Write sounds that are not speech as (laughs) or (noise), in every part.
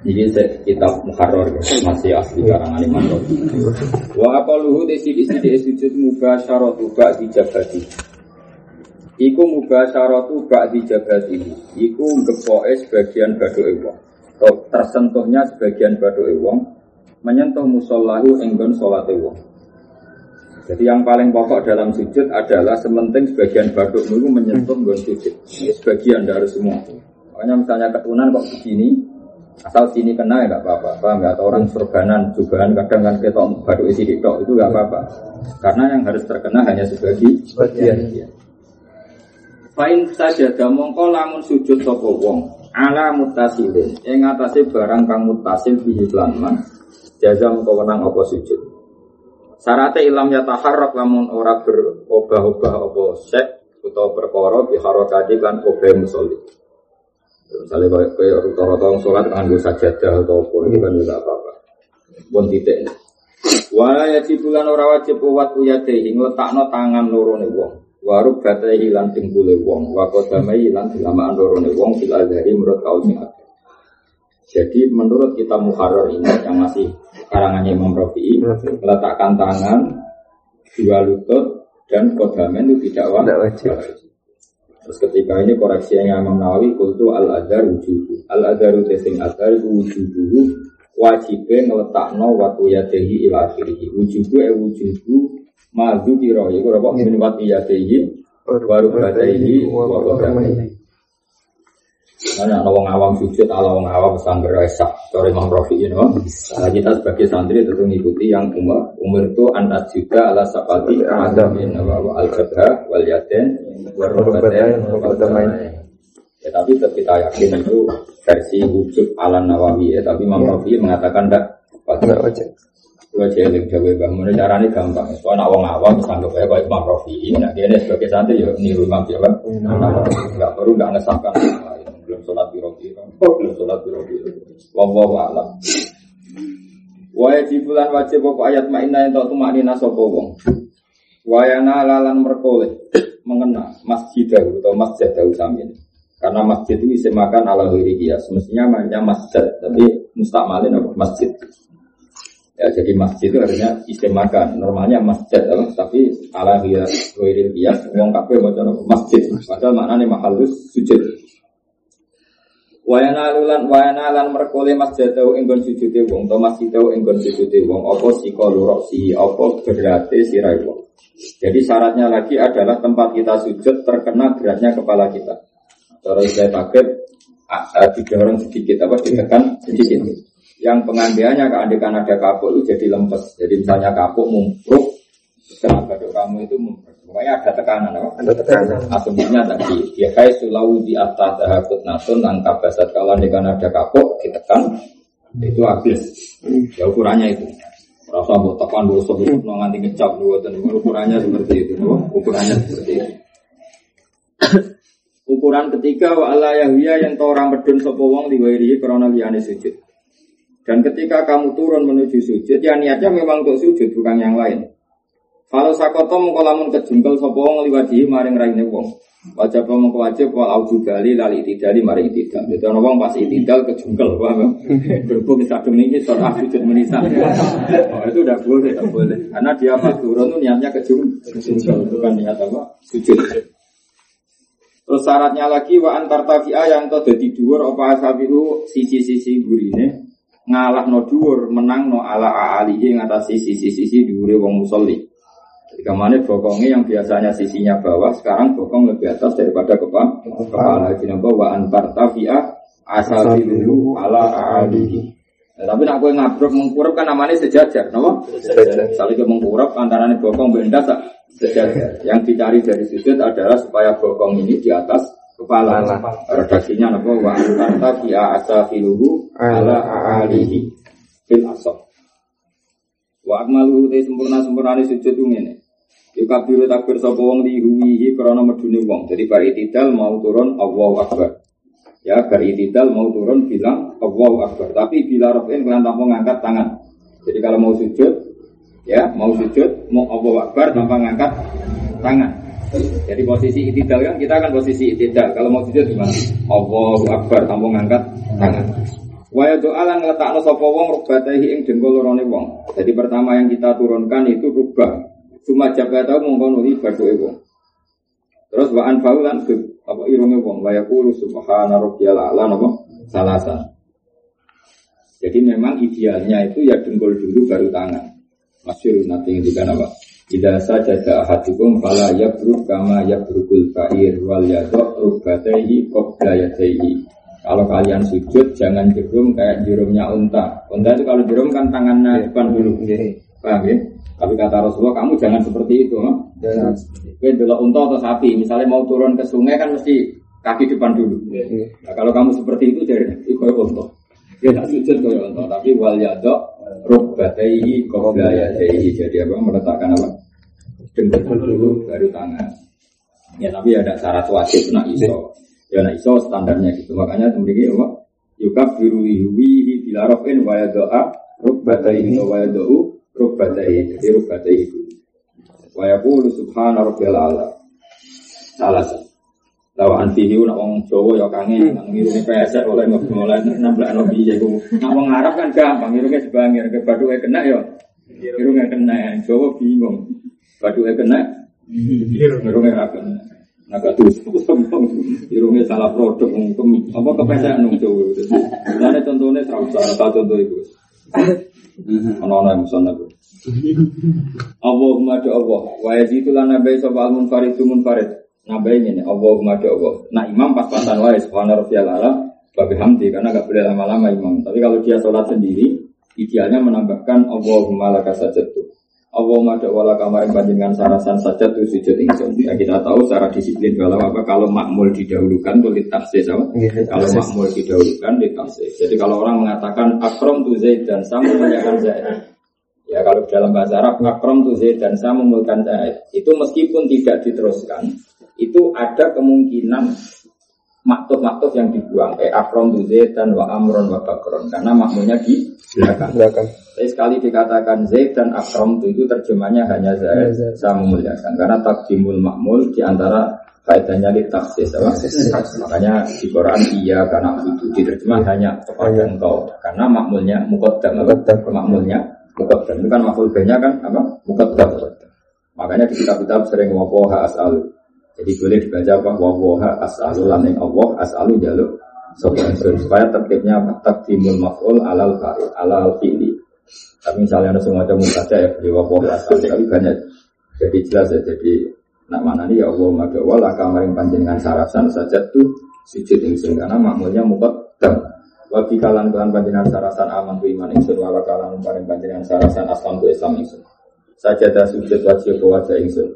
Ini kitab Muharrar masih asli karangan Imam Rawi. Wa aqaluhu de sidi-sidi sujud mubasyaratu ba'di jabati. Iku mubasyaratu ba'di jabati. Iku gepoke sebagian badoke wong. Tersentuhnya sebagian badoke wong menyentuh musallahu enggon salate wong. Jadi yang paling pokok dalam sujud adalah sementing sebagian baduk itu menyentuh nggon sujud. Sebagian dari semua. Makanya misalnya ketunan kok begini, Asal sini kena ya nggak apa-apa, paham nggak? Atau orang surbanan, jubahan kadang kan kita baru isi diktok itu nggak apa-apa. Karena yang harus terkena hanya sebagi sebagian. Ya. Fa'in saja mongko lamun sujud sopo wong ala mutasilin yang atase barang kang mutasil bihi lan man jaza mongko wenang apa sujud Sarate ilam ya taharrak lamun ora berobah-obah apa sek utawa perkara biharokati lan obah musolli Misalnya kayak kayak rata-rata orang sholat nganggo sajadah atau apa itu kan juga apa-apa. Pun titik. Wala ya bulan ora wajib kuat uya dehi ngletakno tangan loro ne wong. Waruk batai hilang timbule wong, wakodamai hilang dilamaan loro ne wong fil azhari menurut kau sing Jadi menurut kita Muharrar ini yang masih karangannya Imam Rafi'i meletakkan tangan dua lutut dan kodamen itu tidak wajib. Terus ketika ini koreksi yang Imam Nawawi kultu al adar wujubu. Al adar tesing adar wujubu wajibnya ngeletakno watu yadehi ila akhirih. Wujubu e wujubu madu kiro. Iku apa min watu yadehi baru badaihi wa qadamaihi. Karena ada wong awam sujud, ala wong awam sangger esak. Sorry Imam Rafi ini, nah, kita sebagai santri tentu mengikuti yang umur. Umur itu anak juga ala sapati adamin al jabha wal yaden warrobaten Ya tapi kita yakin itu versi wujud ala nawawi ya. Tapi Imam Rafi mengatakan tidak wajib. Wajib yang jawa bang. Menurut caranya gampang. Soalnya awang awam sanggup ya kayak Imam Rafi. Nah dia sebagai santri ya niru Imam Jawa. Enggak perlu nggak ngesahkan belum sholat biro biro, oh, belum sholat biro. Wallahu a'lam. Wajib bulan wajib pokok ayat ma'ina yang tak tumak nina sopo wong. Wayana lalan merkoleh mengena masjid atau masjid samin. Karena masjid itu bisa makan ala wiri dia. Semestinya namanya masjid, tapi mustakmalin apa masjid. Ya, jadi masjid itu artinya istimakan. Normalnya masjid, tapi ala wiri dia. Wong kafe macam masjid. Padahal maknanya mahalus sujud. Wayana lulan wayana lan merkole masjid tau enggon sujude wong to masjid tau enggon sujude wong apa sika si apa berate sirai wong. Jadi syaratnya lagi adalah tempat kita sujud terkena beratnya kepala kita. Cara saya pakai didorong sedikit apa ditekan sedikit. Yang pengambilannya keandikan ada kapuk itu jadi lempes. Jadi misalnya kapuk mumpruk setelah baduk kamu itu pokoknya ada tekanan apa? Ada tekanan. Asumsinya tadi ya kayak sulau di atas hakut nasun angka basat kalau dengan ada kapok ditekan itu habis. Ya ukurannya itu. Rasa buat tekan dulu sebelum nganti ngecap dulu dan ukurannya seperti itu. Ukurannya seperti itu. Ukuran ketiga wa Allah yahya yang tahu orang medun sapa wong liwairi karena liyane sujud. Dan ketika kamu turun menuju sujud, ya niatnya memang untuk sujud bukan yang lain. Kalau sakoto mengko lamun kejungkel sapa wong liwati maring raine wong. Wajib mengko wajib wal auju bali lali tidali maring tidak. Dadi ana wong pas itidal kejungkel paham. Berhubung sadung ini surah sujud menisa. Oh, itu udah boleh, tidak boleh. Karena dia pas turun itu niatnya kejungkel, bukan niat apa? Sujud. Terus syaratnya lagi wa antar tafi'a yang to dadi dhuwur apa asabiu sisi-sisi gurine ngalah no dhuwur menang no ala alihi ngatasi sisi-sisi dhuwure wong musolli. Jika mana bokongnya yang biasanya sisinya bawah, sekarang bokong lebih atas daripada kepala. Kepala jadi wa antar tafia asal dulu ala alihi. Nah, tapi nak gue ngabrok mengkurap kan namanya sejajar, nama? Sejajar. Saling mengkurap antara bokong benda sejajar. Yang dicari dari sudut adalah supaya bokong ini di atas kepala. Redaksinya apa? Wa antanta bi asafiluhu ala alihi fil asaf. Wa akmaluhu te sempurna sempurnane sujud ngene. Yukabiru takbir sapa wong lihuwihi krana medune wong. Jadi bar itidal mau turun Allahu Akbar. Ya, bar itidal mau turun bilang Allahu Akbar. Tapi bila rafin kalian tanpa ngangkat tangan. Jadi kalau mau sujud, ya mau sujud, mau Allahu Akbar tanpa ngangkat tangan. Jadi posisi itidal kan kita akan posisi itidal. Kalau mau sujud gimana? Allahu Akbar tanpa ngangkat tangan. Waya doa lan ngletakno sapa wong rubatahi ing dengkul lorone wong. Jadi pertama yang kita turunkan itu rubah. Cuma jaga tahu mongko nuli baduke wong. Terus wa anfa'u lan apa irunge wong wa yaqulu subhana rabbiyal a'la napa salasan. Jadi memang idealnya itu ya dengkul dulu baru tangan. Masyur nanti yang juga apa? Tidak saja ahadikum fala yabruk kama yabrukul fa'ir wal yadok rubatehi qabla yadaihi. Kalau kalian sujud jangan jerum kayak jerumnya unta. Unta itu kalau jerum kan tangannya iya. depan dulu. Iya. Paham ya? Tapi kata Rasulullah kamu jangan seperti itu. Jangan. Kowe delok unta atau sapi, misalnya mau turun ke sungai kan mesti kaki depan dulu. Iya. Nah, kalau kamu seperti itu jadi itu unta. Ya tak sujud kaya unta, tapi wal yadok rukbataihi qabla yadaihi. Jadi apa meletakkan apa? Dengkul dulu baru tangan. Ya tapi ada syarat wajib nak iso. Ya nak iso standarnya gitu. Makanya kemudian apa? Yukab biru wihi bila rofin wa yadoa rukbataihi wa yado'u rukbataihi. Jadi rukbataihi itu. Wa yaqulu subhana rabbil ala. Salah. Lawa antihi nak wong Jawa ya kangen nang ngirungi pesek oleh mulai nambah nabi ya ku. Nak wong Arab kan gampang ngirungi sebangir ke baduke kena ya. Ngirungi kena Jawa bingung. Baduke kena ngirungi ra kena. Nah gak terus ngirungi salah produk apa kepesek nang Jawa. Lah contohnya serasa contoh itu. Ono-ono yang musan aku. Allahumma do Allah. Wa yazidu lana bai sapa al munfarid munfarid. Nabai ini, Allahumma do Allah. Nah imam pas-pasan wae subhana rabbiyal ala babi hamdi karena gak boleh lama-lama imam. Tapi kalau dia sholat sendiri, idealnya menambahkan Allahumma laka sajadtu. Allahumma wala kamarin panjenengan sarasan saja tuh sujud ingsun. Ya kita tahu secara disiplin kalau apa kalau makmul didahulukan tuh ditafsir sama. Kalau makmul didahulukan ditafsir. Jadi kalau orang mengatakan akrom tu zaid dan saya memuliakan zaid. Ya kalau dalam bahasa Arab akrom tu zaid dan saya memuliakan zaid. Itu meskipun tidak diteruskan, itu ada kemungkinan maktub-maktub yang dibuang. Kayak akrom tu zaid dan wa amron wa bakron. Karena makmulnya di belakang. belakang. Tapi sekali dikatakan Zaid dan Akram itu terjemahnya hanya Zaid, saya memuliakan. Karena takdimul makmul di antara faedahnya di taksis, makanya di Quran iya karena itu diterjemah hanya kepada engkau. Karena makmulnya mukaddam, makmulnya mukaddam itu kan makmul banyak kan apa? Mukaddam. Makanya di kitab-kitab sering wapoha asal. Jadi boleh dibaca apa? Wapoha asal laning Allah asalu jaluk. Supaya tertibnya takdimul maf'ul alal fa'il alal fi'li. Tapi misalnya ada semua macam saja ya beli wapoh asal tapi banyak. Jadi jelas ya jadi nak mana nih? Ya Allah maka wala kamaring panjenengan sarasan saja tuh sujud ingsun karena makmulnya mukat dam wabi kalan kalan panjenengan sarasan aman tu iman ingsun wala kalan panjenengan sarasan aslam tu islam ingsun saja dah sujud wajib wajah ingsun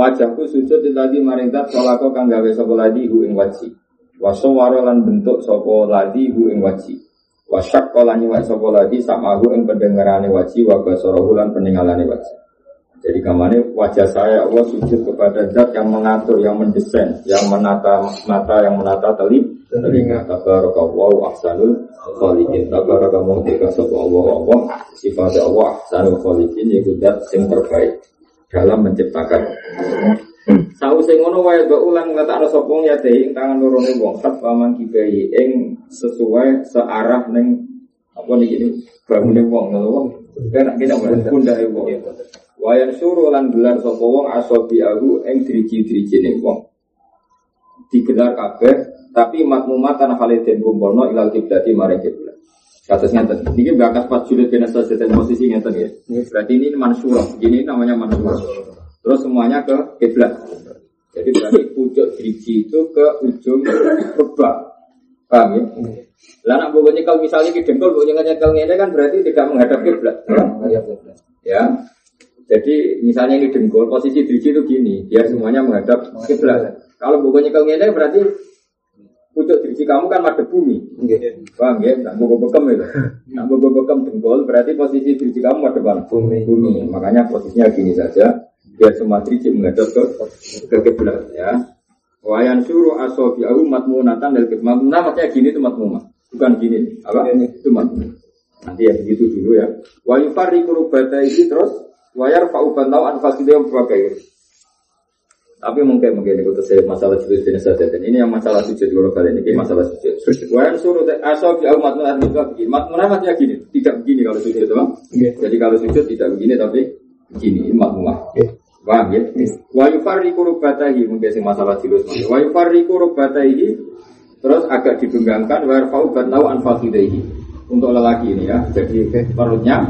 wajahku sujud tadi maring tat kolako kang gawe sapa ladi hu ing wajib Wasowaro lan bentuk sopo ladi hu ing waji. Wasyak kolani wa sopo ladi samahu ing pendengarane waji wa lan waji. Jadi ke mana wajah saya Allah sujud kepada zat yang mengatur, yang mendesain, yang menata mata, yang menata teli, telinga. Tabarakallahu ahsanul khaliqin. Tabarakallahu muhtika sopo Allah Allah. Sifat Allah ahsanul khaliqin. Yaitu zat yang terbaik dalam menciptakan. Sausé ngono wae do ulang ngletakno sapa ya dhewe ing tangan lorone wong hat paman kibai ing sesuai searah ning apa niki bangune wong ngono wong. Kena kita pundahe wong. Wayan suruh lan gelar sapa wong asobi aku ing driji-drijine wong. Digelar kabeh tapi matmumatan haliden kumpulno ilal kiblati maring kiblat. Kasus ngeten. Ini bakas pas julid bin dan posisi ngeten ya. Berarti ini mansurah. Ini namanya mansurah. Terus semuanya ke kiblat. Jadi berarti pucuk driji itu ke ujung rebah. Paham ya? Lah nak pokoknya kalau misalnya di dengkul pokoknya nyekel ini kan berarti tidak menghadap kiblat. Ya. Jadi misalnya ini dengkul posisi driji itu gini, dia semuanya menghadap kiblat. Kalau pokoknya kalau ini berarti pucuk driji kamu kan madep bumi. Paham ya? Nak bogo bekem itu. Nak bogo bekem dengkul berarti posisi driji kamu madep? Bumi. Bumi. Makanya posisinya gini saja. Biar semua driji menghadap ke ke kiblat ya. Wayan suruh asobi aku matmunatan dari kiblat. Matmunah maksudnya gini itu matmunah. Bukan gini. Apa? Itu matmunah. Nanti ya begitu dulu ya. Wa yufarriqu rubataihi terus wayar fa'uban tau anfasidnya yang berbagai. Tapi mungkin mungkin itu saya masalah sujud jenis saja. Dan ini yang masalah sujud kalau kalian ini masalah sujud. Wayan suruh asal di umat munah juga begini. Mat maksudnya gini, tidak begini kalau sujud itu bang. Jadi kalau sujud tidak begini tapi begini, mat munah. Paham ya? Wa yufarriqu rubatahi mungkin sing masalah jilus. Wa yufarriqu rubatahi terus agak dibenggangkan wa yarfa'u batnau an. Untuk lelaki ini ya. Jadi perutnya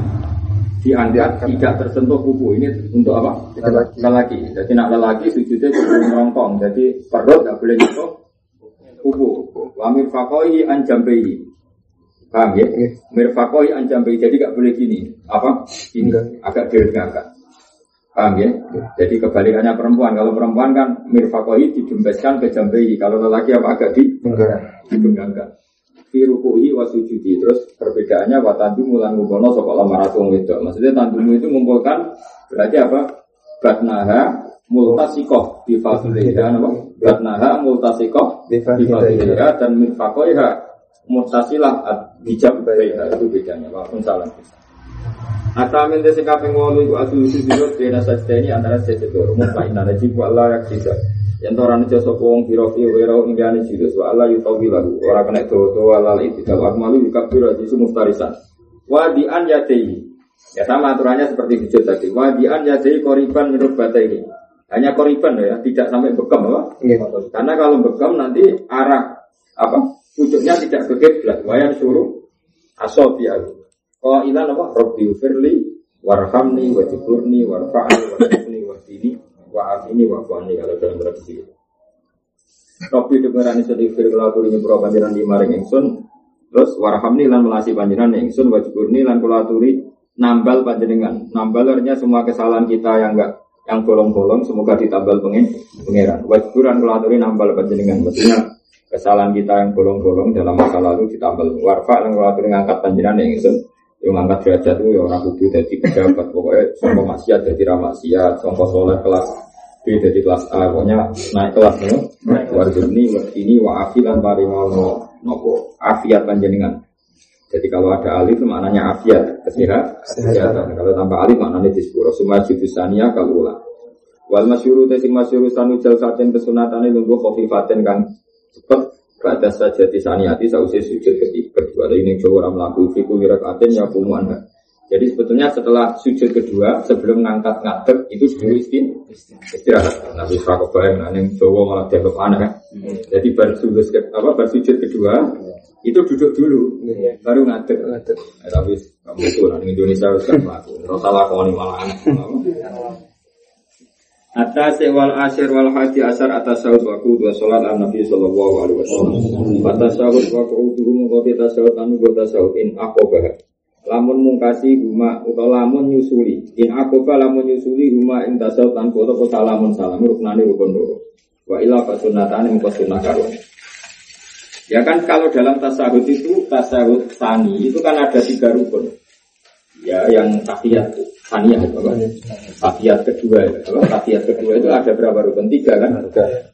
diangkat tidak tersentuh kuku ini untuk apa? Lelaki. Lelaki. Jadi nak lelaki sujudnya kudu merongkong. Jadi perut nggak boleh nyentuh kuku. Wa mirfaqohi an jambehi. Paham ya? Iya. Mirfaqohi an jambehi. Jadi nggak boleh gini. Apa? Ini agak diregangkan. Paham ya? Jadi kebalikannya perempuan. Kalau perempuan kan mirfaqohi didembeskan ke jambehi. Kalau lelaki apa agak di dibenggangkan. Fi rukuhi wa sujudi. Terus perbedaannya wa tandumu lan ngumpulno sapa lamaratu wedok. Maksudnya tandumu itu mengumpulkan berarti apa? Batnaha multasikoh bi fadliha apa? Batnaha multasikoh bi fadliha. dan min faqoiha mutasilah bijab baiha itu bedanya. Waalaikumsalam. Ata min desi kaping wolu iku asu sujud bena sajda antara sajda loro mutmain ana jibu Allah yak sisa. Yen ora nejo sapa wong birofi wera indiane jilus wa Allah yutawi lahu ora kena dawa-dawa lal ibtidal akmalu yukabbiru jisu mustarisan. Wa di an yadai. Ya sama aturannya seperti sujud tadi. Wa di an yadai koriban menurut bata ini. Hanya koriban ya, tidak sampai bekam apa? Iya. Karena kalau bekam nanti arah apa? Pucuknya tidak ke kiblat. Wayan suruh asobiyahu. Qailan apa? Rabbi firli warhamni wajiburni warfa'ni warhamni wahdini wa'afini wa'afani kalau dalam tradisi dengeran isun ifir kula aturi nyepuro panjenengan di maring ingsun terus warhamni lan melasi panjenengan ingsun wajiburni lan kula aturi nambal panjenengan. Nambal artinya semua kesalahan kita yang enggak yang bolong-bolong semoga ditambal pengen pangeran. Wajiburan kula aturi nambal panjenengan. Maksudnya kesalahan kita yang bolong-bolong dalam masa lalu ditambal warfa lan kula aturi ngangkat panjenengan ingsun yang ngangkat derajat itu ya orang kudu jadi pejabat pokoknya sombong maksiat jadi ramaksiat sombong soleh kelas B jadi kelas A pokoknya naik kelas no warjuni ini wa afilan parimau no nopo? Afiat panjenengan. Jadi kalau ada alif maknanya afiat. Kesehat kesehatan. Kalau tanpa alif maknanya disepuro semua judusania kalau ulah wal masyuru tesing masyuru sanu saten kesunatan nunggu kofifaten kang cepet Baca saja di saniati sausi sujud ketiga kedua ini Jawa orang melaku fiku wirakaten ya kumuan Jadi sebetulnya setelah sujud kedua sebelum ngangkat ngadep itu dulu istin istirahat. Nabi Fakobah yang Jawa malah dianggap aneh. kan. Jadi baru sujud ke- apa baru sujud kedua itu duduk dulu Iya. baru ngadep. Ngadep. Eh, tapi kamu itu nah, Indonesia harus kan melaku. Rasa lakoni malah aneh. (laughs) Atas wal asyir wal haji asar atas sahut waku dua sholat an Nabi Sallallahu Alaihi Wasallam. Atas sahut waku dulu mengkoti tasawut anu gue tasawut in akobah. Lamun mungkasi huma atau lamun nyusuli. In akobah lamun nyusuli huma in tasawut an koto kota lamun salam ruknani rukun. Wa ila fasunatan yang sunnah karun. Ya kan kalau dalam tasawut itu tasawut tani itu kan ada tiga rukun. Ya yang tahiyat taniyah itu apa? Tahiyat kedua, ya. apa? Tahiyat kedua itu ada berapa rukun? Tiga kan?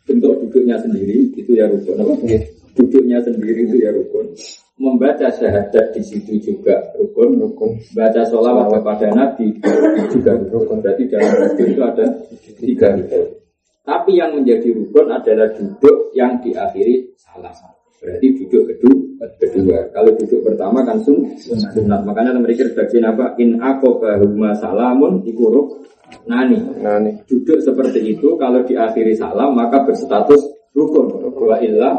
Bentuk duduknya sendiri itu ya rukun. Apa? Iya. Duduknya sendiri itu ya rukun. Membaca syahadat di situ juga rukun. Rukun. Baca sholawat kepada Nabi juga rukun. Berarti dalam rukun itu ada tiga rukun. Tapi yang menjadi rukun adalah duduk yang diakhiri salam. Berarti duduk kedua, kedua. Kalau duduk pertama kan sun, sunat. Makanya mereka redaksi apa? In akobahuma salamun ikuruk nani. Nih. Duduk seperti itu kalau diakhiri salam maka berstatus rukun. Wa illa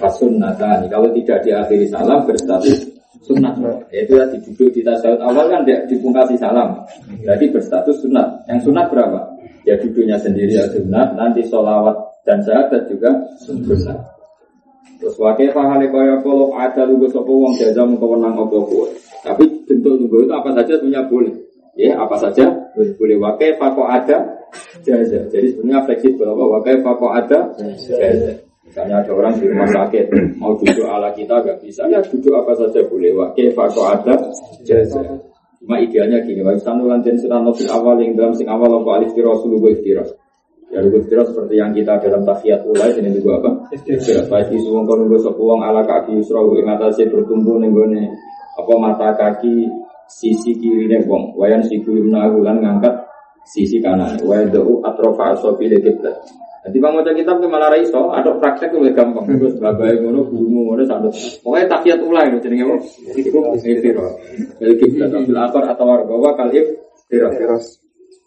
fasunnatani. Kalau tidak diakhiri salam berstatus sunat. Yaitu tadi duduk di tasawuf awal kan tidak dipungkasi salam. Berarti berstatus sunat. Yang sunat berapa? Ya duduknya sendiri ya sunat. Nanti sholawat dan syahadat juga sunat. Terus wakil fahale kaya kalau ada lugu sopo wong jaza kewenang apa kuwe. Tapi bentuk lugu itu apa saja sebenarnya boleh. Ya apa saja boleh. Wakil fako ada jaza. Jadi sebenarnya fleksibel apa wakil fako ada jaza. Misalnya ada orang di rumah sakit mau duduk ala kita gak bisa, ya duduk apa saja boleh. Wakil fakko ada jasa. Cuma idealnya gini, wa sanu lantin sirano fil awal yang dalam sing awal apa alif kira sulubu ikhtiras. Ya lugu ikhtiras seperti yang kita dalam tahiyat ulai ini juga apa? Ikhtiras. Baik di suwung kono nunggu sepuang ala kaki yusrahu ing atase bertumbuh ning gone apa mata kaki sisi kiri nih wong. Wayan siku yumnahu lan ngangkat sisi kanan. Wayan da'u atrofa asofi lekiblat. Nanti bang baca kitab ke malah raiso, ada praktek lebih gampang. Terus babai ngono, gurumu ngono, satu. Pokoknya takiat ulai itu jadi apa? Itu ikhtiras. Jadi kita ambil akar atau warga kali ikhtiras.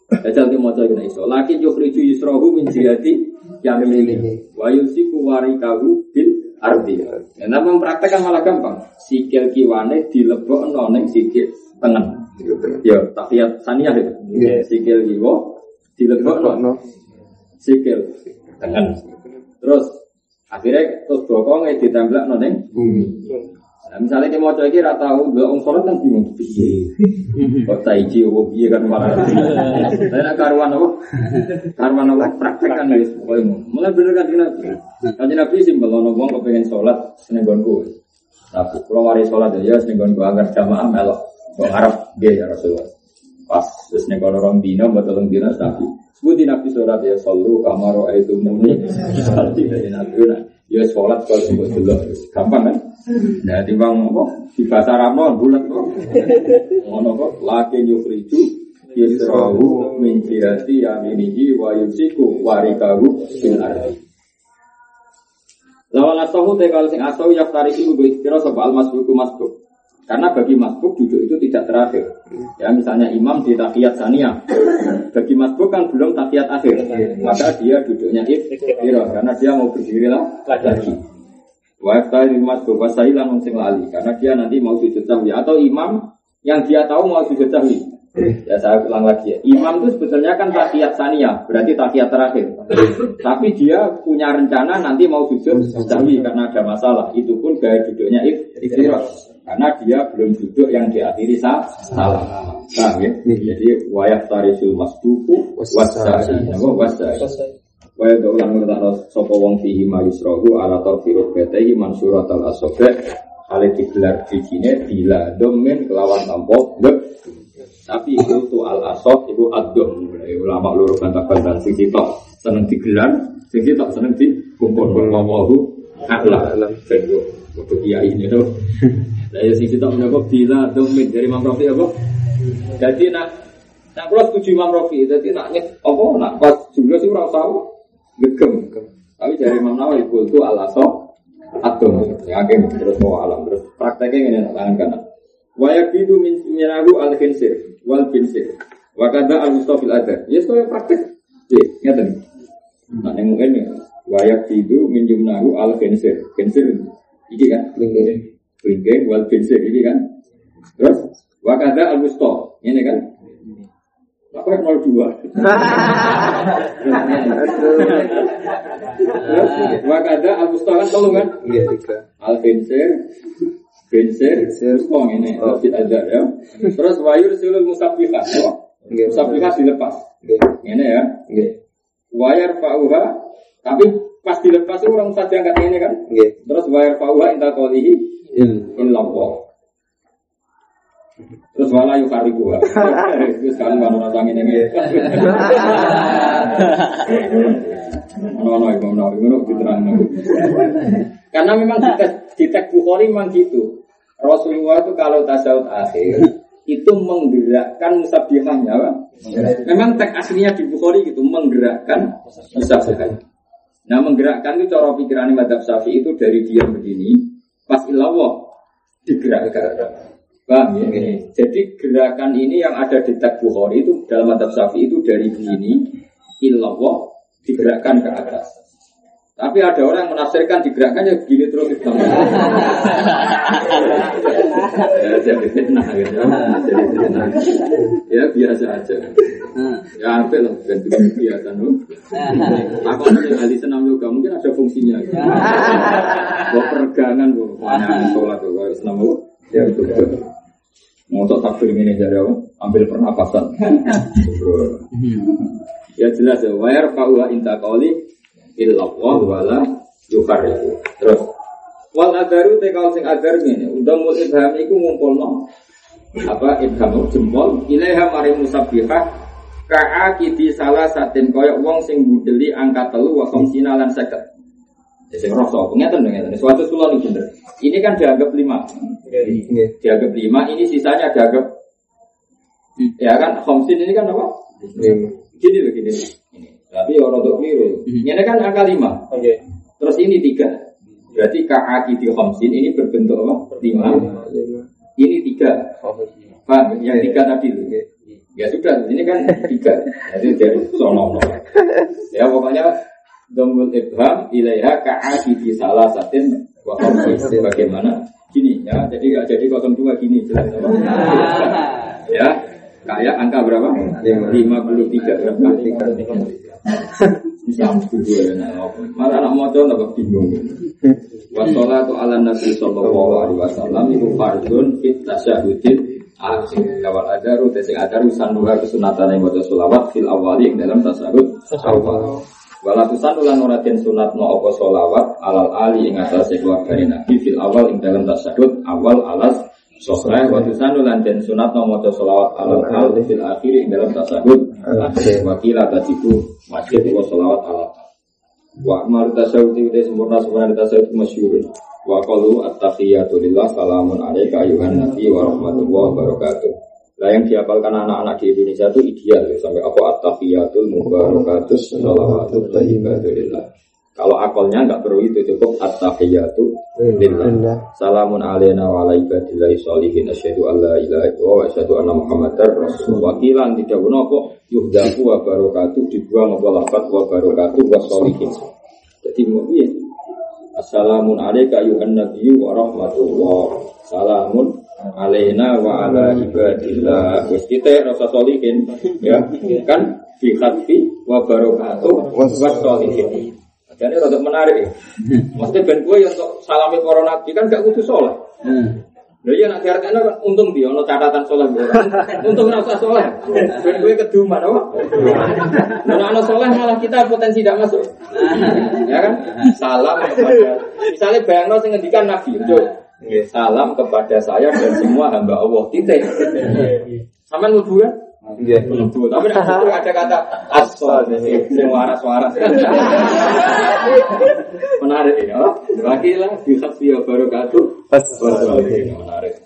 Jajal ki maca ngene iso. Laki yukhriju yusrahu min jihati yamini. Wa yusiku warikahu bil ardi. Ya nama mempraktekkan malah gampang. Sikil kiwane dilebokno ning sikil tengen. Ya, tahiyat saniyah itu. Sikil kiwa dilebokno sikil tengen. Terus akhirnya terus bokongnya ditembelak ning bumi. Nah, misalnya kita mau coba kira tahu, gak om sholat kan bingung piye. Kok taiji opo piye kan malah. Tapi nak karuan apa? Karuan apa praktek kan guys. Mulai bener kan nabi. Kan nabi simpel ono wong kepengen sholat seneng gonku. Tapi kalau mari sholat ya seneng gonku agar jamaah melok. Wong Arab dia ya Rasulullah. Pas terus nek orang dina buat tolong dina tapi Sebuti Nabi surat ya selalu kamaro itu muni Seperti dari Nabi Ya sholat kalau sebut dulu Gampang kan? Nah timbang apa? Di bahasa Arab bulat kok. Ngono kok. Laki yukhriju Yusrahu min jihati yaminihi wa yusiku warikahu bil ardi. Lawan asahu tekal sing asahu yaftariku gue kira sebab al masbuku masbuk karena bagi masbuk duduk itu tidak terakhir. Ya misalnya imam di tahiyat saniyah. Bagi masbuk kan belum tahiyat akhir. Maka dia duduknya ikhtirah karena dia mau berdiri lagi. Wa yaftari masbuk wasailan sing lali karena dia nanti mau sujud sahwi atau imam yang dia tahu mau sujud sahwi. Ya saya ulang lagi ya. Imam itu sebetulnya kan tahiyat saniyah, berarti tahiyat terakhir. Tapi dia punya rencana nanti mau sujud sahwi karena ada masalah. Itu pun gaya duduknya ikhtirah. Karena dia belum duduk yang diakhiri sah, salah. Paham ya? Jadi wayak tarisul masbuku wasai. Apa wasai? Waya do ulang ngertakno sapa wong fihi mayusrohu ala tarfiru betehi mansurat al asobe. Ale digelar dijine bila domen kelawan tampo dek tapi itu tuh al asok itu adom ulama loro bantah-bantah sing sitok seneng digelar sing sitok seneng dikumpul wallahu a'lam. Ben untuk kiai ini tuh saya sing kita menjawab bila domin dari Imam Rafi apa? Jadi nak nak kalau setuju Imam Rafi, jadi nak nyet apa nak pas jumlah sih orang tahu gegem. Tapi dari Imam Nawawi itu alaso atau yakin terus mau alam terus prakteknya ini nak tangan kanan. Wayak itu min minahu al khinsir wal khinsir. Wakada al mustafil ada. Ya sekolah praktek. Ya, ngerti. Nah, yang ini wayak itu min jumnahu al khinsir. Khinsir ini kan? Kelingking wal binsir ini kan. Terus wakada al musto ini kan. Apa nol dua? Terus wakada al musto kan tolong kan? Iya tiga. Al binsir, binsir, kong ini lebih ada ya. Terus wayur silul musabihat. Musabihat dilepas. Ini ya. Wayar fauha, tapi pas dilepas itu orang saja angkat ini kan. Terus wayar fauha inta kolihi illallah. Terus malah yuk kari gua. (laughs) Terus kan kalau rasa ini ini. Nono ibu nono ibu nono diterang Karena memang di tek di tek Bukhari memang gitu. Rasulullah itu kalau tasawuf akhir itu menggerakkan musabihahnya. Memang tek aslinya di Bukhari gitu menggerakkan musabihahnya. Nah menggerakkan itu cara pikiran Madhab Syafi'i itu dari dia begini, pas ilawah digerakkan. Paham ya? Gini. Jadi gerakan ini yang ada di tek Bukhari itu dalam madhab syafi'i itu dari begini, ilawah digerakkan ke atas. Tapi ada orang yang menafsirkan digerakkan ya begini terus itu. (laughs) ya, jadi fitnah gitu. Jadi fitnah. Ya biasa aja. Ya apa lah ganti biasa nu. Aku nanti kali senam yoga mungkin ada fungsinya. Buat peregangan bu, mana sholat tuh, senam ya betul. Mau takbir ini jadi apa? Ambil pernapasan. (laughs) ya jelas ya. Wayar fahuwa inta kali illallah wala yukar itu. Terus wal adaru te kau sing adar ngene, udah mul ibham iku ngumpulno apa ibham jempol ilaiha mari musabbihah ka'akidi salah satin koyok wong sing budeli angka telu wa khamsina lan seket. Ya sing rasa ngeten ngeten. Suatu kula nih bener. Ini kan dianggap lima. Dianggap lima, ini sisanya dianggap ya kan khamsin ini kan apa? Gini loh gini. Tapi orang tuh keliru. Ini kan angka lima. Terus ini tiga. Berarti ka'akidi khamsin ini berbentuk apa? Lima. Ini tiga. Paham? Yang tiga tadi. Ya sudah, ini kan tiga. Jadi jadi sono Ya pokoknya Domul ibham ilaiha ka'akidi salah satin wa bagaimana gini ya jadi nggak jadi kosong dua gini jelas (laughs) ya kayak angka berapa lima puluh dua malah anak motor nggak bingung wassalatu ala nabi sallallahu alaihi wasallam itu fardun fit tasyahudin akhir. Kawal adaru tesing adaru sanduha kesunatan yang baca sulawat fil awali yang dalam tasawuf awal Walatusan ulan uratin sunat no opo solawat alal ali ing atas keluarga nabi fil awal ing dalam tasyahud awal alas Sohlah watusan ulan dan sunat no moco solawat alal ali fil akhir ing dalam akhir wakila tajibu masjid wa solawat alal Wa maru tasawuf itu sempurna sempurna tasawuf masyhur. Wa qalu at-tahiyatu lillah salamun alaika ayuhan nabi wa rahmatullahi wa barakatuh. Nah yang dihafalkan anak-anak di Indonesia itu ideal ya. sampai apa at-tahiyatul mubarakatus sholawatut thayyibatullillah. Kalau akalnya nggak perlu itu cukup at-tahiyatu lillah. Salamun alaina wa ala ibadillahi sholihin asyhadu an la ilaha illallah wa asyhadu anna muhammadar rasulullah. Wakilan tidak guna kok yuhdaku wa barakatuh dibuang apa lafat wa barakatuh wa sholihin. Jadi mau iya. Assalamun alaika ayuhan nabiyyu wa rahmatullah. Salamun alaina wa ala ibadillah wis kita rasa solihin ya kan fi khatfi wa barakatuh wa solihin jadi rada menarik ya. Maksudnya ben gue yang untuk salami para nabi kan gak kudu soleh. Lha iya nak diartekno kan untung dia ono catatan soleh Untung ora usah soleh. Ben gue keduman apa? Nek ono soleh malah kita potensi tidak masuk. Ya kan? Salam kepada misalnya bayangno sing ngendikan nabi, Salam kepada saya dan semua hamba Allah. Titik. Sama nubu kan? Iya. Tapi ada kata asal yang waras-waras. Menarik ya. Lagi lah bisa dia baru katu. Menarik.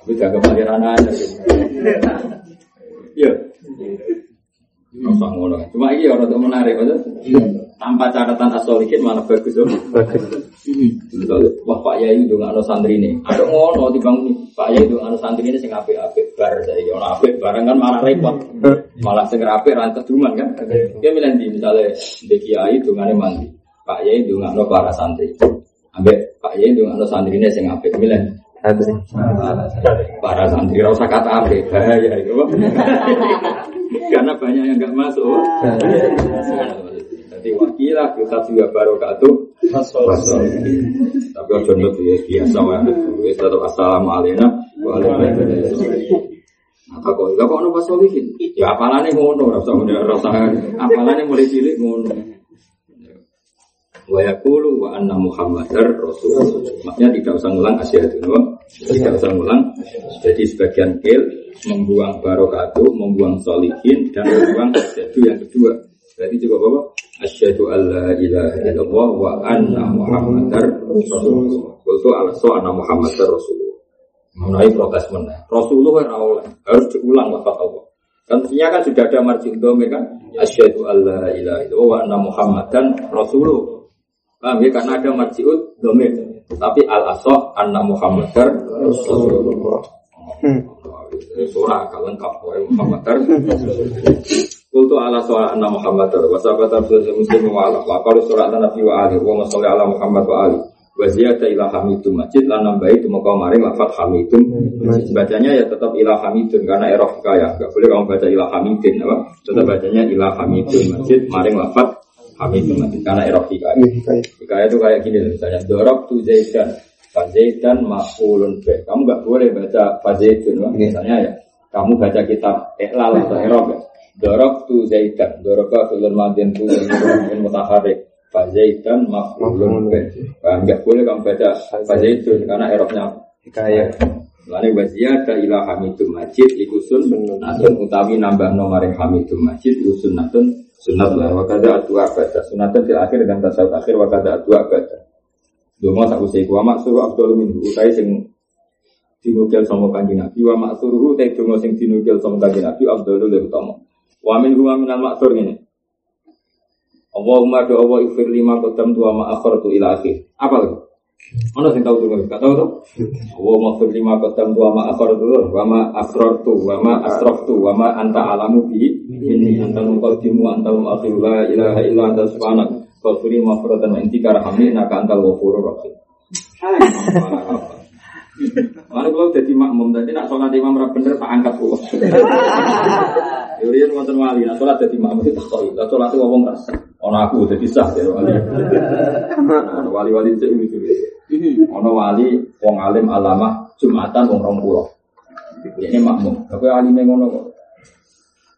Tapi jaga pangeran aja. Iya. Masa ngono. Cuma ini orang tuh menarik, betul? Tanpa catatan asolikin malah bagus tuh. Wah Pak Yai itu nggak ada santri ini. Ada ngono di bang Pak Yai itu nggak ada santri ini sing apik apik bar saya ono apik barang kan malah repot. Malah sing apik rantet duman kan. Dia bilang di misalnya di Kiai itu nggak mandi. Pak Yai itu nggak ada para santri. Ambek Pak Yai itu nggak santri ini sing apik. Bilang Para santri rasa kata apa bahaya itu. (laughs) Karena banyak yang nggak masuk. Jadi wakilah kita juga baru katu. Tapi ojo nut ya biasa wae. Wis tetep assalamualaikum. Warahmatullahi Apa kok enggak kok nopo solihin? Ya apalane ngono, rasa rasa apalane mulai cilik ngono. Wa yaqulu wa anna muhammadar rasul maknya tidak usah ngulang asyhadu tidak usah ngulang. Jadi sebagian kil membuang barokatuh membuang solihin dan membuang asyhadu yang kedua. Berarti juga apa asyhadu alla ilaha illallah wa anna muhammadar rasul itu ala so anna muhammadar rasul mengenai protes mana rasulullah harus diulang lafaz Allah Tentunya kan sudah ada marji kan? Asyhadu alla ilaha illallah wa anna muhammadan rasulullah. Paham ya? Karena ada marjiut domir. Tapi al asoh anna Muhammadar Rasulullah. Surah kawan kapoi Muhammadar. Kultu ala soal anna Muhammadar. Wasabat abdul muslim wa ala. Wa qalu surah nabi wa ali. Wa masalli ala Muhammad wa ali. Wa ziyada ila hamidum masjid lan nambahi itu maka mari lafat hamidum. Bacanya ya tetap ila hamidun karena erof kaya. Enggak boleh kamu baca ila hamidin apa? Tetap bacanya ila hamidun masjid mari lafat Hamid mati karena erok hikayah. Hikayah itu kayak gini misalnya dorok tu zaidan, fazaidan mafulun be. Kamu nggak boleh baca fazaidun misalnya ya. Kamu baca kitab ihlal atau erok ya. Dorok tu zaidan, dorok tu madin tu mutaharik. Fazaidan maf'ulun Enggak boleh kamu baca Fazaidun karena eroknya Hikayah. Lalu wazia ada ilah hamidum majid iku sunnatun utawi nambah nomor hamidum majid iku sunnatun sunat lah wakada atu abada sunatun fil akhir dan tasawuf akhir wakada atu abada Duma tak usai wa maksuru abdul min utai sing dinukil sama kanjeng Nabi. Wa maksuruhu te donga sing dinukil sama kanjeng Nabi abdul lebih utama wa min huwa minal maksur ini Allahumma do Allah ifir lima kodam tua ma tu ila akhir. Apa lagi Mana sing tahu tuh, gak tahu tuh. Wa maghfir lima qadam tu wa ma akhartu wa ma asrartu wa ma asraftu wa ma anta alamu bi ini anta muqaddimu anta muakhir la ilaha illa anta subhanak Ghafiri maghfiratan wa intika rahmi naka antal ghafurur rahim. Mana kalau jadi makmum, tadi nak sholat imam rap bener tak angkat pulau. (laughs) Yurian wonten wali, nak sholat jadi makmum itu tak tahu. Nak sholat itu ngomong rasa. Ono aku jadi sah jadi wali. Ono wali-wali itu ini. Ono wali, wong alim alama jumatan wong rong pulau. Ini makmum. Tapi alim yang ngono kok.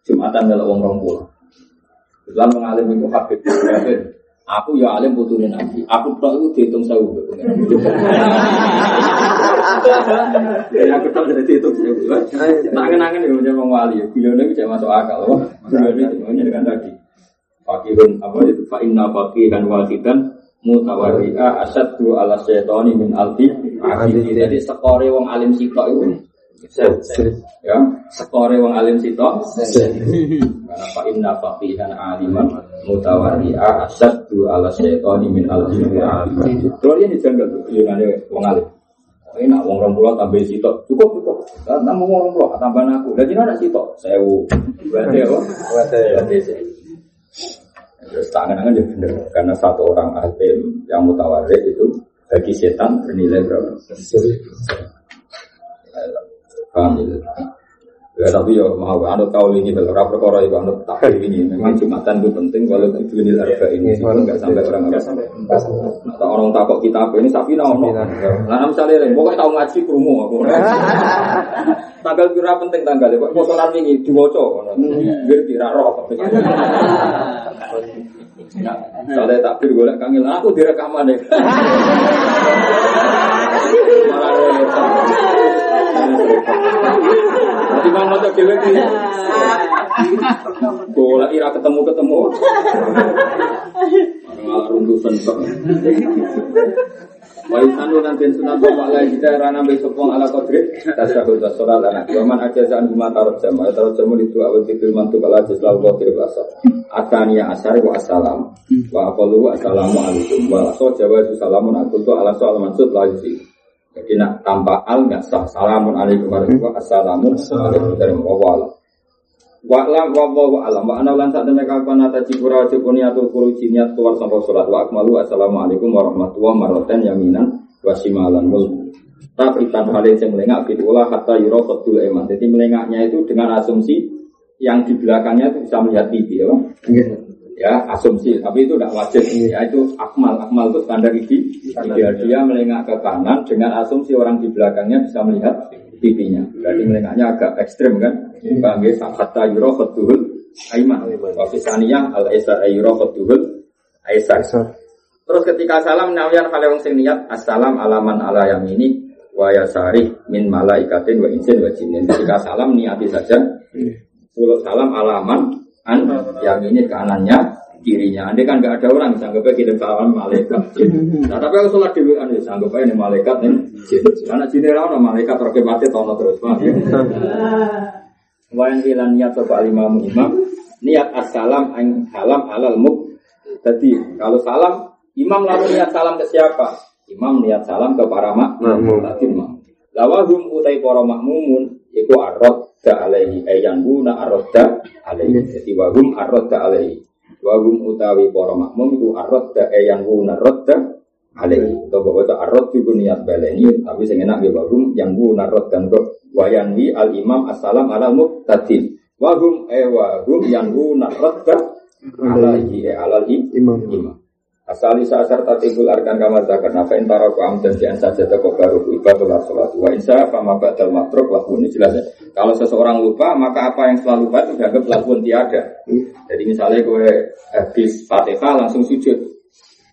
Jumatan adalah wong rong pulau. Islam mengalim itu habib. Aku ya alim putune nabi. Aku tok itu dihitung sewu. Ya aku tok jadi dihitung sewu. Nangen-nangen ya punya wong wali. Guyone itu masuk akal. Guyone itu dengan tadi. Fakihun apa itu? Fa inna fakihan wahidan mutawarri'a asaddu ala syaitani min alfi Jadi sekore wong alim sitok itu ya skore wong alim sito. Karena pak inna faqihan aliman mutawarri'a asyaddu ala syaitani min al jinni Kalau ini janggal tuh yunane wong alim. Ini nak wong rong pulau tambah sito cukup cukup. Tambah wong rong pulau tambah aku. Dan ini ada sito? Sewu. Berarti apa? Berarti terus tangan-tangan juga bener. Karena satu orang alim yang mutawarri itu bagi setan bernilai berapa Paham ya? Ya. Tapi ya mau anut kau ini berapa perkara itu anut tak ini. Memang jumatan itu penting kalau itu ini. Harga ini nggak sampai orang nggak sampai. Nah, orang takut kita apa ini sapi nah nah misalnya lain pokoknya tahu ngaji kerumu aku (laughs) tanggal kira penting tanggal ya mau sholat ini diwoco biar kira roh Kalau (laughs) tak bir golek kangil, aku direkaman deh. (laughs) Nanti mau motor dewe ki. Bola ira ketemu-ketemu. Malah runtusan kok. Wa isanu nanti sunat bapak lagi kita rana besok pong ala kodrit tasyahu tasolah lana. Waman aja zan guma tarot jam. Tarot jam itu awal zikir mantu kala aja selalu kodrit basah. Atania asari wa assalam. Wa akalu assalamualaikum. Wa aso jawa salamun aku tu ala soal maksud lagi jadi nak tanpa al nggak sah. Salamun alaikum warahmatullahi wabarakatuh. Assalamualaikum. Warahmatullahi Wa lam wa wa alam wa ana lan sak temen kapan ata cipura cukuni atul kuru niat keluar sampai salat wa akmalu assalamualaikum warahmatullahi wabarakatuh. Yaminan wa shimalan mul. Tapi tanpa hal yang melengak fitulah kata yuro fatul eman jadi melengaknya itu dengan asumsi yang di belakangnya itu bisa melihat TV ya ya asumsi. Tapi itu tidak wajib. Ya itu akmal. Akmal itu standar ide ideal dia melengak ke kanan dengan asumsi orang di belakangnya bisa melihat pipinya berarti melengaknya agak ekstrim kan? Bang ya kata yuro ketuhul aiman. Wafisaniyah al esar yuro ketuhul aisar terus ketika salam nawian kalau sing niat assalam alaman ala yang ini wa yasari min malaikatin wa insin wa jinin. Ketika salam niati saja. Pulau salam alaman an yang ini kanannya kirinya. Andai kan nggak ada orang, sanggupnya kirim salam malaikat. (laughs) Nah, tapi aku sholat di WA, sanggupnya ini malaikat nih. Karena sini orang malaikat terkait mati tono terus. Wayan ilan niat coba imam imam niat assalam ang halam halal muk. Jadi kalau salam imam lalu niat salam ke siapa? Imam niat salam ke para makmum. Lawahum utai para makmumun iku arad da alaihi ayan guna arada alaihi. Jadi wahum arada alaihi. Wahum utawi para makmum itu arada ayan guna arada alaihi. Atau bahwa itu arad juga niat baleni tapi sing enak ya wahum yang guna dan kok wayanwi al imam assalam ala muqtadin wahum e wahum yang guna arada alaihi alaihi imam. imam Asali saasar tatibul arkan kamar zakat Nafa intara ku amdan di saja toko baru ibadah sholat Wa insya fama ba'dal matruk lakuun ini jelas ya Kalau seseorang lupa maka apa yang setelah lupa itu dianggap lakuun tiada Jadi misalnya gue habis fatihah langsung sujud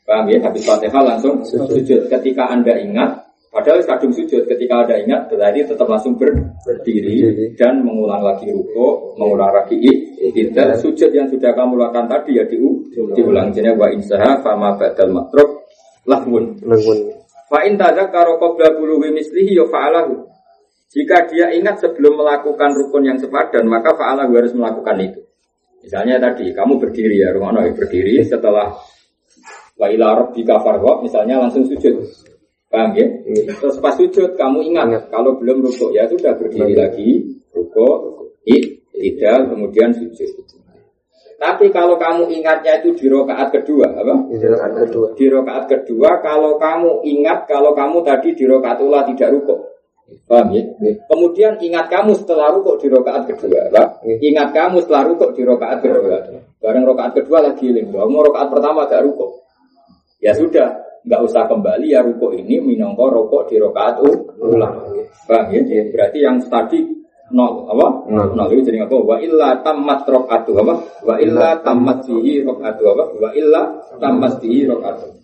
Paham ya? Habis Fatihah langsung sujud. Ketika Anda ingat, padahal kadung sujud. Ketika Anda ingat, berarti tetap langsung ber- berdiri dan mengulang lagi ruko, mengulang lagi tidak sujud yang sudah kamu lakukan tadi ya diu, diulang. Jadi wa insaha fama badal matruk lahun. Lengun. Fa in tadzakara qabla buluwi mislihi ya fa'alahu. Jika dia ingat sebelum melakukan rukun yang sepadan, maka fa'alahu harus melakukan itu. Misalnya tadi, kamu berdiri ya, Rumano berdiri setelah wa ila rabbika farghab, misalnya langsung sujud. Paham ya? Terus pas sujud kamu ingat, kalau belum rukuk ya sudah berdiri lagi, rukuk, tidak, kemudian sujud. Tapi kalau kamu ingatnya itu di rokaat kedua, apa? Ini rakaat kedua. di rokaat kedua kalau kamu ingat kalau kamu tadi di rokaat ula tidak rukuk paham ya? kemudian ingat kamu setelah rukuk di rokaat kedua Pak. ingat kamu setelah rukuk di rokaat kedua bareng rokaat kedua lagi ling mau rokaat pertama gak rukuk ya sudah nggak usah kembali ya rukuk ini minongko rukuk di rokaat ulang. Paham ya? berarti yang tadi nol apa? Nol. itu jadi apa? Wa illa tamat rokaatu apa? Wa illa tamat bihi rokaatu apa? Wa illa tamat bihi rokaatu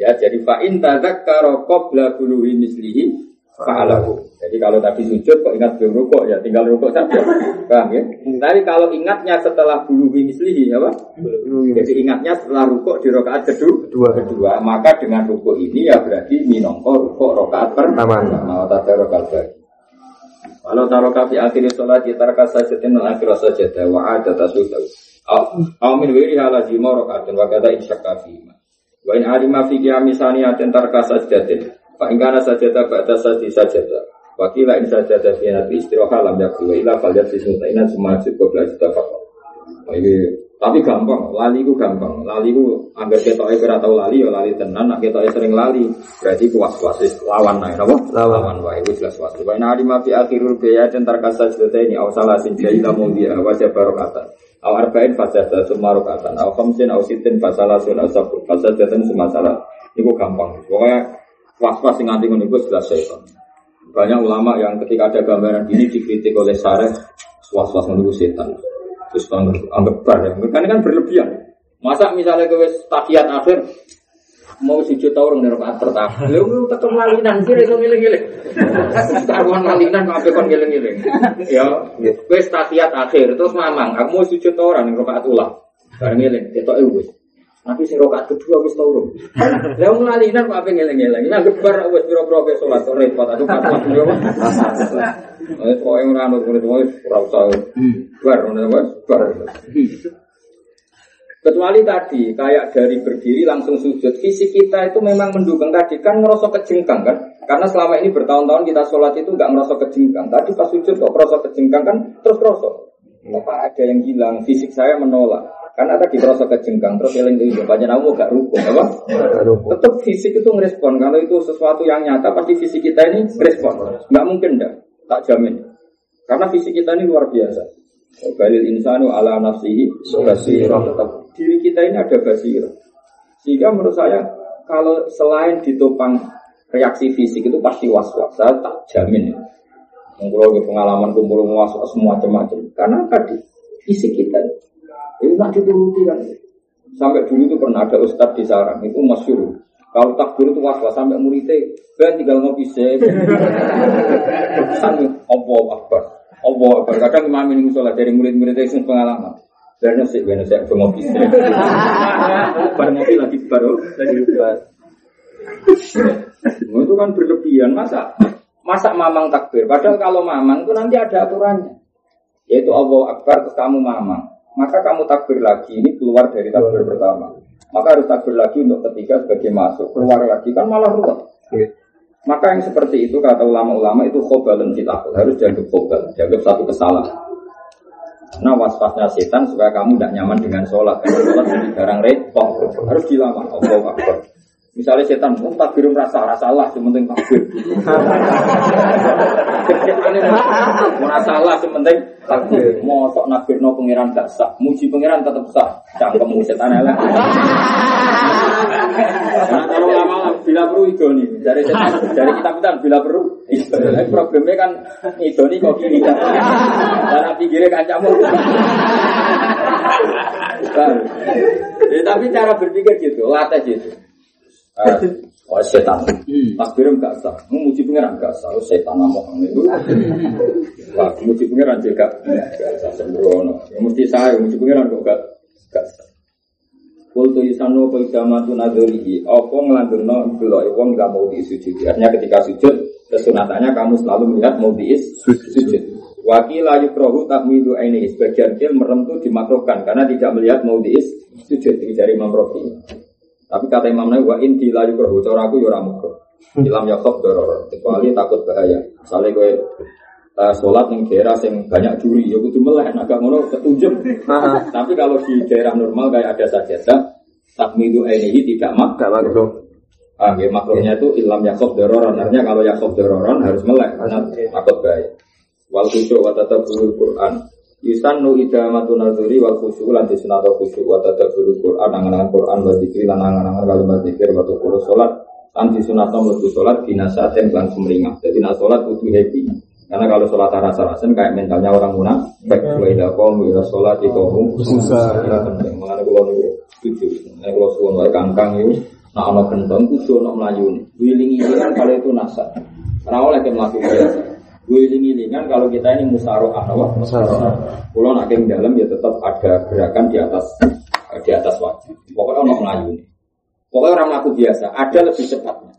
Ya, jadi fa in tadzakkara qabla buluhi mislihi fa'alahu. Jadi kalau tadi sujud kok ingat belum rukuk ya tinggal rukuk saja. Paham ya? Tapi kalau ingatnya setelah buluhi mislihi apa? Jadi ingatnya setelah rukuk di rakaat kedua, Kedua. kedua, maka dengan rukuk ini ya berarti minongko rukuk rakaat pertama. Mau tata rakaat bagi. Kalau taruh kafi akhir sholat ya tarka sajatin dan akhir sajadah wa ada tasudau. Aw min wiri halazima rakaatun wa kata insyak kafi. Wa in alima fi qiyami saniyatin tarka sajdatin. Fa in kana sajada ba'da sajdi sajada. Wa qila in sajada fi nabi istiraha lam yakul wa ila falyat sismutainan sumajud qabla istafaq. Nah, ini tapi gampang, lali ku gampang. Lali ku anggar ketoke ora tau lali ya lali tenan, nek ketoke sering lali berarti ku was-was wis lawan nae napa? Lawan. wae wis jelas was. Wa in alima fi akhirul biya dan tarka sajdatain aw salasin jaila mawdi'a wa jabarokatan. Aw arba'in fasada summa rokatan. Aw khamsin aw sitin fasalasun aw sabun fasadatan summa salat. Iku gampang. Pokoknya was-was sing nganti ngono iku jelas setan. Banyak ulama yang ketika ada gambaran gini dikritik oleh Sareh, was-was ngono setan. Terus anggap, anggap bar, kan kan berlebihan. Masa misalnya kowe tahiyat akhir mau sujud tau orang rakaat pertama. Lha lu tetep lalinan sih iso ngiling-ngiling. Karuan lalinan kok ape kon ngiling-ngiling. Ya, wis tahiyat akhir terus mamang, aku mau sujud tau orang rakaat ulang. Bareng ngiling, ketoke wis. Tapi sing rakaat kedua wis tau urung. Lah wong lalinan kok ape ngiling-ngiling. Nah gebar wis pira-pira ke salat repot aku fatwa yo. Eh kok ora ono kuwi wis ora usah. Bar ngono wis bar. Kecuali tadi, kayak dari berdiri langsung sujud, fisik kita itu memang mendukung tadi kan ngerasa kejengkang kan? Karena selama ini bertahun-tahun kita sholat itu nggak ngerasa kejengkang. Tadi pas sujud kok ngerasa kejengkang kan terus ngerasa. Apa ada yang hilang? Fisik saya menolak. Karena tadi ngerasa kejengkang terus eling itu banyak namu gak rukun, apa? Tetap fisik itu ngerespon. Kalau itu sesuatu yang nyata pasti fisik kita ini ngerespon. Nggak mungkin dah, tak jamin. Karena fisik kita ini luar biasa. Balil insanu ala nafsihi basirah. Tetap diri kita ini ada basirah. Sehingga menurut saya kalau selain ditopang reaksi fisik itu pasti was-was. Saya tak jamin. Ke pengalaman kumpul was-was semua macam-macam. Karena tadi fisik kita itu tak dituruti kan. Sampai dulu itu pernah ada ustadz di sarang itu masyur. Kalau takbir itu was-was sampai muridnya, ben tinggal ngopi sih. Sampai Allah akbar. Allah akbar. Kadang imam ini musola dari murid-muridnya itu pengalaman. Karena sih, karena saya ngopi sih. Bar ngopi lagi baru lagi bar. Nah, itu kan berlebihan masa masa mamang takbir. Padahal kalau mamang itu nanti ada aturannya. Yaitu Allah Akbar terus kamu mamang. Maka kamu takbir lagi ini keluar dari takbir pertama. Maka harus takbir lagi untuk ketiga sebagai masuk. Keluar lagi kan malah ruwet. Maka yang seperti itu kata ulama-ulama itu khobalun fitakul. Harus dianggap khobal, dianggap satu kesalahan. Nah was-wasnya setan supaya kamu tidak nyaman dengan sholat. Karena sholat jadi barang repot. Harus dilama. Allah Akbar. Misalnya setan, oh takbir merasa rasa lah, sementing takbir. (laughs) merasa lah, sementing takbir. Mau sok nakbir no pangeran gak sah, muji pangeran tetap sah. Cangkemmu setan elek. Nah, kalau lama bila perlu idoni, dari setan, dari kitab kita bila perlu. idoni. Problemnya kan idoni kok gini kan. Karena pikirnya kancamu. Ya, tapi cara berpikir gitu, latih gitu. Oh setan, takbir gak sah, muji pangeran gak sah, oh, setan namok itu. Wah, muji pangeran juga gak sah sembrono. Ya mesti saya muji pangeran kok gak gak sah. Kultu yusanu peidamatu nadorihi Apa ngelanggurno belok wong gak mau disujud? Artinya ketika sujud Kesunatannya kamu selalu melihat mau diis sujud. Wakila yukrohu takmidu ini Sebagian kil merem itu dimakrohkan Karena tidak melihat mau diis sujud. Ini dari Imam Tapi kata Imam Nawawi Wa inti la yukrohu Cara aku yura mukroh (laughs) Ilam yakob doror Kecuali takut bahaya Misalnya gue uh, sholat yang daerah yang banyak juri, ya kudu melek, agak ngono ketunjuk. (laughs) Tapi kalau di daerah normal kayak ada sajadah, takmidu ini tidak mak, Gak makro. Ah, ya, makronya itu ilam yakob dororon. Artinya kalau yakob dororon harus melek karena takut bahaya. Wal khusyuk wa tadabbur Quran. Yusannu idamatu nazuri wal khusyuk lan disunatu khusyuk wa tadabbur Quran angan-angan Quran wa zikri lan angan-angan kalimat zikir wa tukul salat lan disunatu mlebu salat binasaten lan sumringah. Jadi nak salat kudu happy. Karena kalau sholat rasa-rasen kayak mentalnya orang munafik. Wa idza qamu ila sholati qamu Susah. Ya, penting. Mengenai kulo niku setuju. Nek kulo suwun wae kangkang iku nak ana gendong kudu ana mlayu. Wiling-wilingan kalau itu nasa. Ora oleh ke mlaku biasa. Wiling-wilingan kalau kita ini musaroah apa? Musaroah. Kulo nak ing dalam ya tetap ada gerakan di atas di atas wajah. Pokoknya ana mlayu. Pokoknya orang mlaku biasa, ada lebih cepatnya.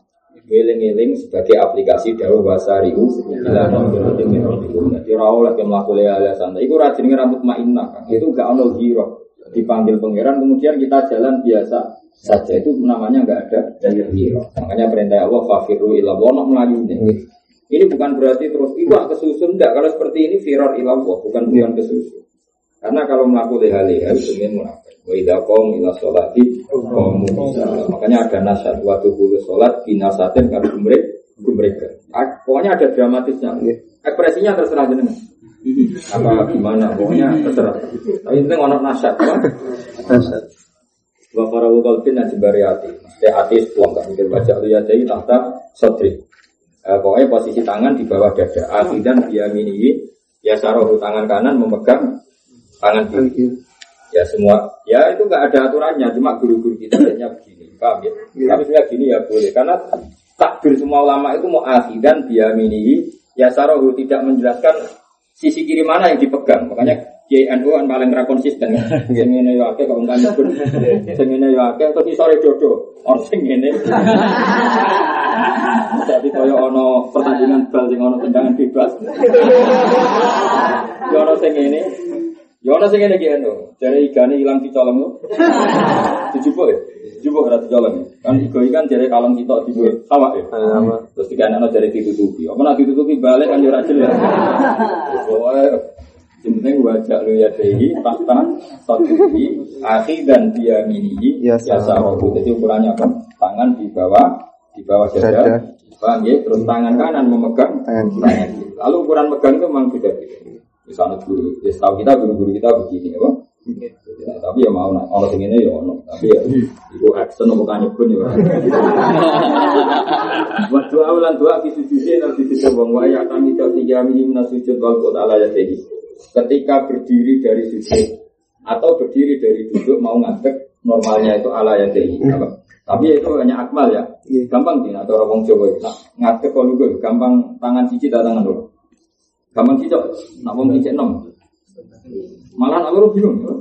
Wiling-wiling sebagai aplikasi dawa bahasa riu ila nombirotin min rabbikum. Jadi ora oleh ke mlaku lea santai. Iku ra jenenge rambut mainah. Itu gak ono giro. Dipanggil pangeran kemudian kita jalan biasa saja itu namanya nggak ada giro. Makanya perintah Allah fafiru ila wono melayu Ini bukan berarti terus iwak kesusun enggak. Kalau seperti ini firar ila Allah bukan bukan kesusun. Karena kalau melakukan leha-leha itu sebenarnya munafik. Wa idza qom ila sholati. Makanya ada nasihat waktu bulu sholat binasatin kalau gumrek gumrek. Ah, Pokoknya ada dramatisnya. Ekspresinya terserah jenengan. Apa gimana? Pokoknya terserah. Tapi itu ono nasihat. apa? Wa farawu qalbin dan jembari hati. Mesti hati sepuang kan mikir baca lu ya jadi tahta sotri. Eh, pokoknya posisi tangan di bawah dada. Akidan biyaminihi. Ya sarohu tangan kanan memegang tangan kiri. Ya semua, ya itu nggak ada aturannya, cuma guru-guru kita hanya begini, paham ya? Tapi sebenarnya gini ya boleh, karena takbir semua ulama itu mau akidan biyaminihi. Ya sarohu tidak menjelaskan sisi kiri mana yang dipegang, makanya JNU kan paling ra konsisten. (laughs) Sing ngene yo akeh kok kan nyebut. (laughs) Sing ngene yo akeh terus isore dodo. Ono sing ngene. (laughs) Tapi kaya ono pertandingan bal sing ono tendangan bebas. Yo ono sing ngene. Yo ono sing ngene ki eno. Jare igane ilang dicolong. Dijupuk ya. Dijupuk ora dicolong. Kan igo ikan jare kalong kita dijupuk awak ya. Terus dikanakno jare ditutupi. Apa nek ditutupi balik kan yo ora jelas. Pokoke yang penting wajah lu ya dehi fakta satu akhi dan dia mini Ya, ya sarobu. Jadi ukurannya apa? Tangan di bawah di bawah dada. Paham ya? Terus tangan kanan memegang Tangan kiri. Lalu ukuran megang itu memang beda beda. Misalnya guru, ya setahu kita guru-guru kita begini, apa? Ya, tapi ya mau nak, orang sing ya ono, tapi ya itu action bukan nyebut ya. Wa doa ulan doa fi sujudi dan fi sujud wa ya kami tahu tiga minim sujud wal qut ala yadihi. Ketika berdiri dari sujud atau berdiri dari duduk mau ngadeg normalnya itu ala yadihi. Apa? Tapi itu hanya akmal ya. Iya. Gampang sih atau orang Jawa. Nah, ngadeg kalau gue gampang tangan cici tak tangan dulu. Gampang cici, nak wong cici nom. Malah aku bingung. ya.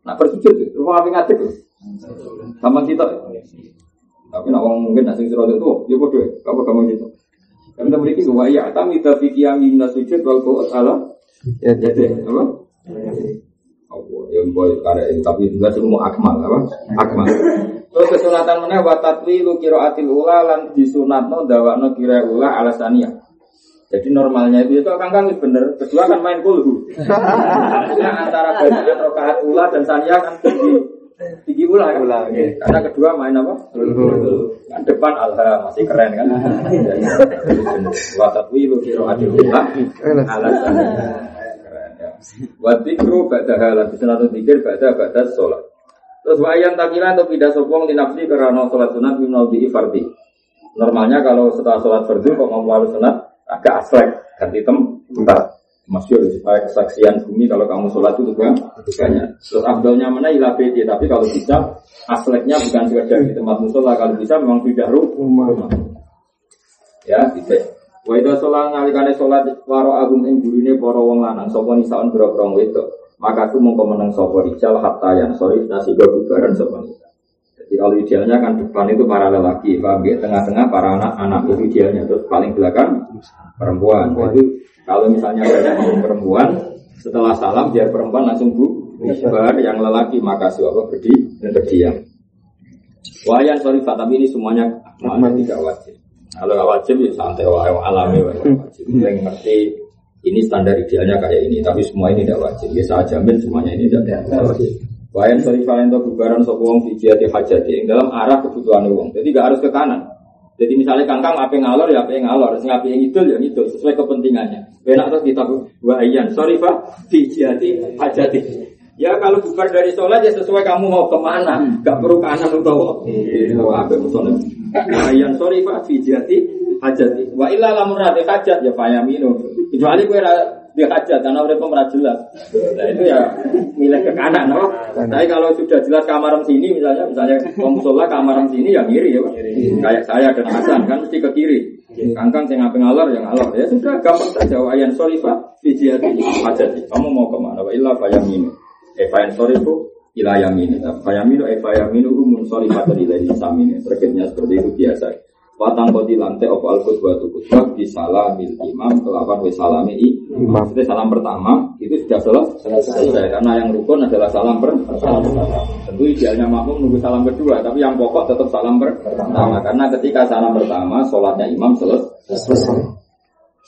Nak bersujud, terus apa ngadeg? Gampang cici. Tapi nak mungkin nak sing sira itu, ya bodoh, apa gampang cici. Karena memiliki wa ya tapi qiyami min sujud wal ala Ya, jadi apa? Oh, ya boy ini tapi enggak semua akmal apa? Akmal. Terus kesunatan mana wa tatwilu qiraatil ula lan disunatno dawakno kira ula alasania. Jadi normalnya itu itu kang kang bener. Kedua kan main kulhu. Nah, antara bacaan rakaat ula dan sania kan tinggi tinggi ula kan. Ula, oke. Karena kedua main apa? Kan depan alha masih keren kan. (laughs) Wa tatwilu qiraatil ula alasania. Keren ya. Wa dzikru ba'da halan disunatno dzikir ba'da ba'da sholat. Terus wayan takila atau tidak sopong di nafsi karena sholat sunat minal di fardi. Normalnya kalau setelah sholat fardu kok mau lalu sunat agak aslek ganti tem tempat. Masyur supaya kesaksian bumi kalau kamu sholat itu juga banyak. Terus abdulnya mana ilah bedi, tapi kalau bisa asleknya bukan sekedar di tempat musola, kalau bisa memang tidak rumah. Ya, gitu. Wa itu sholat nalikane sholat waro agung ing burine para wong lanang sapa nisaun boro-boro. Maka aku mau menang sapa rijal hatta yang sorry nasi bubaran sapa Jadi kalau idealnya kan depan itu para lelaki, paham ya? Tengah-tengah para anak-anak itu idealnya, terus paling belakang perempuan. Itu kalau misalnya banyak perempuan, setelah salam biar perempuan langsung bu, bubar, yang lelaki maka siapa berdi dan berdiam. Wayan sorry tapi ini semuanya tidak wajib. Kalau nggak wajib ya santai wae alami wae wajib. Yang ngerti ini standar idealnya kayak ini, tapi semua ini tidak wajib. Biasa jamin semuanya ini tidak wajib. Wayan sering kalian tahu bubaran sop wong dijati hajati dalam arah kebutuhan wong. Jadi nggak harus ke kanan. Jadi misalnya kangkang apa ngalor ya apa ngalor, sing apa yang itu ya itu sesuai kepentingannya. Benak terus kita wayan sorry pak dijati hajati. Ya kalau bubar dari sholat ya sesuai kamu mau ke mana, nggak perlu kanan atau apa misalnya. Yang sorry Pak Fijati hajati. Wa illa lamun rate hajat ya fayaminu. Kecuali kowe di hajat karena udah pemerah jelas. Nah itu ya milih ke kanan, no? Tapi kalau sudah jelas kamar sini misalnya, misalnya musola kamar sini ya ngiri ya, Pak. Kayak saya dan Hasan kan mesti ke kiri. Kangkang saya ngapain ngalor yang ngalor ya sudah gampang saja. Wayan sorry Pak Fijati hajati. Kamu mau ke mana? Wa illa fayaminu. Eh fayan sorry Bu ila yamin. Fayaminu e fayaminu umun sorry pada ilahi samin. Terkitnya seperti itu biasa. Watang kau lantai opo al khutbah tu khutbah di salamil imam kelapan wis salami imam. Itu salam pertama itu sudah selesai. selesai. Karena yang rukun adalah salam pertama. Tentu idealnya makmum nunggu salam kedua, tapi yang pokok tetap salam pertama. Karena ketika salam pertama, sholatnya imam selesai.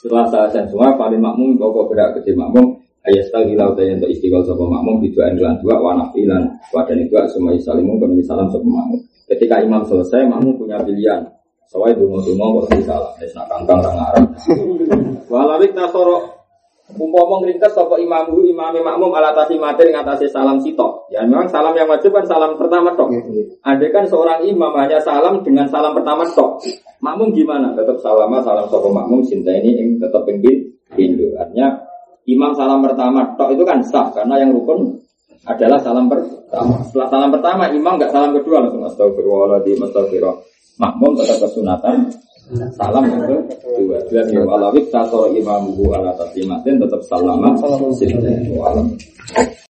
Setelah selesai semua, paling makmum pokok gerak ke makmum ayat sekali lau tanya untuk istiqol sopo makmum di dua engelan dua wana filan wadan itu semua salimu kami salam sopo makmum ketika imam selesai makmum punya pilihan Sawai dungo dungo kok di salam, es nak kangkang orang Arab. Walawik tasoro Umpama ngringkes sapa imamku imame makmum ala tasi mati ngatasi salam sitok. Ya memang salam yang wajib kan salam pertama tok. Ada kan seorang imam hanya salam dengan salam pertama tok. Makmum gimana? Tetap salama salam sapa makmum cinta ini yang tetap pengen Hindu. Artinya Imam salam pertama tok itu kan sah karena yang rukun adalah salam pertama. Setelah salam pertama imam nggak salam kedua langsung astagfirullahaladzim astagfirullah. Makmum tetap kesunatan salam yang kedua. Dan ya walawik tato imamuhu ala taslimatin tetap salama. Salam.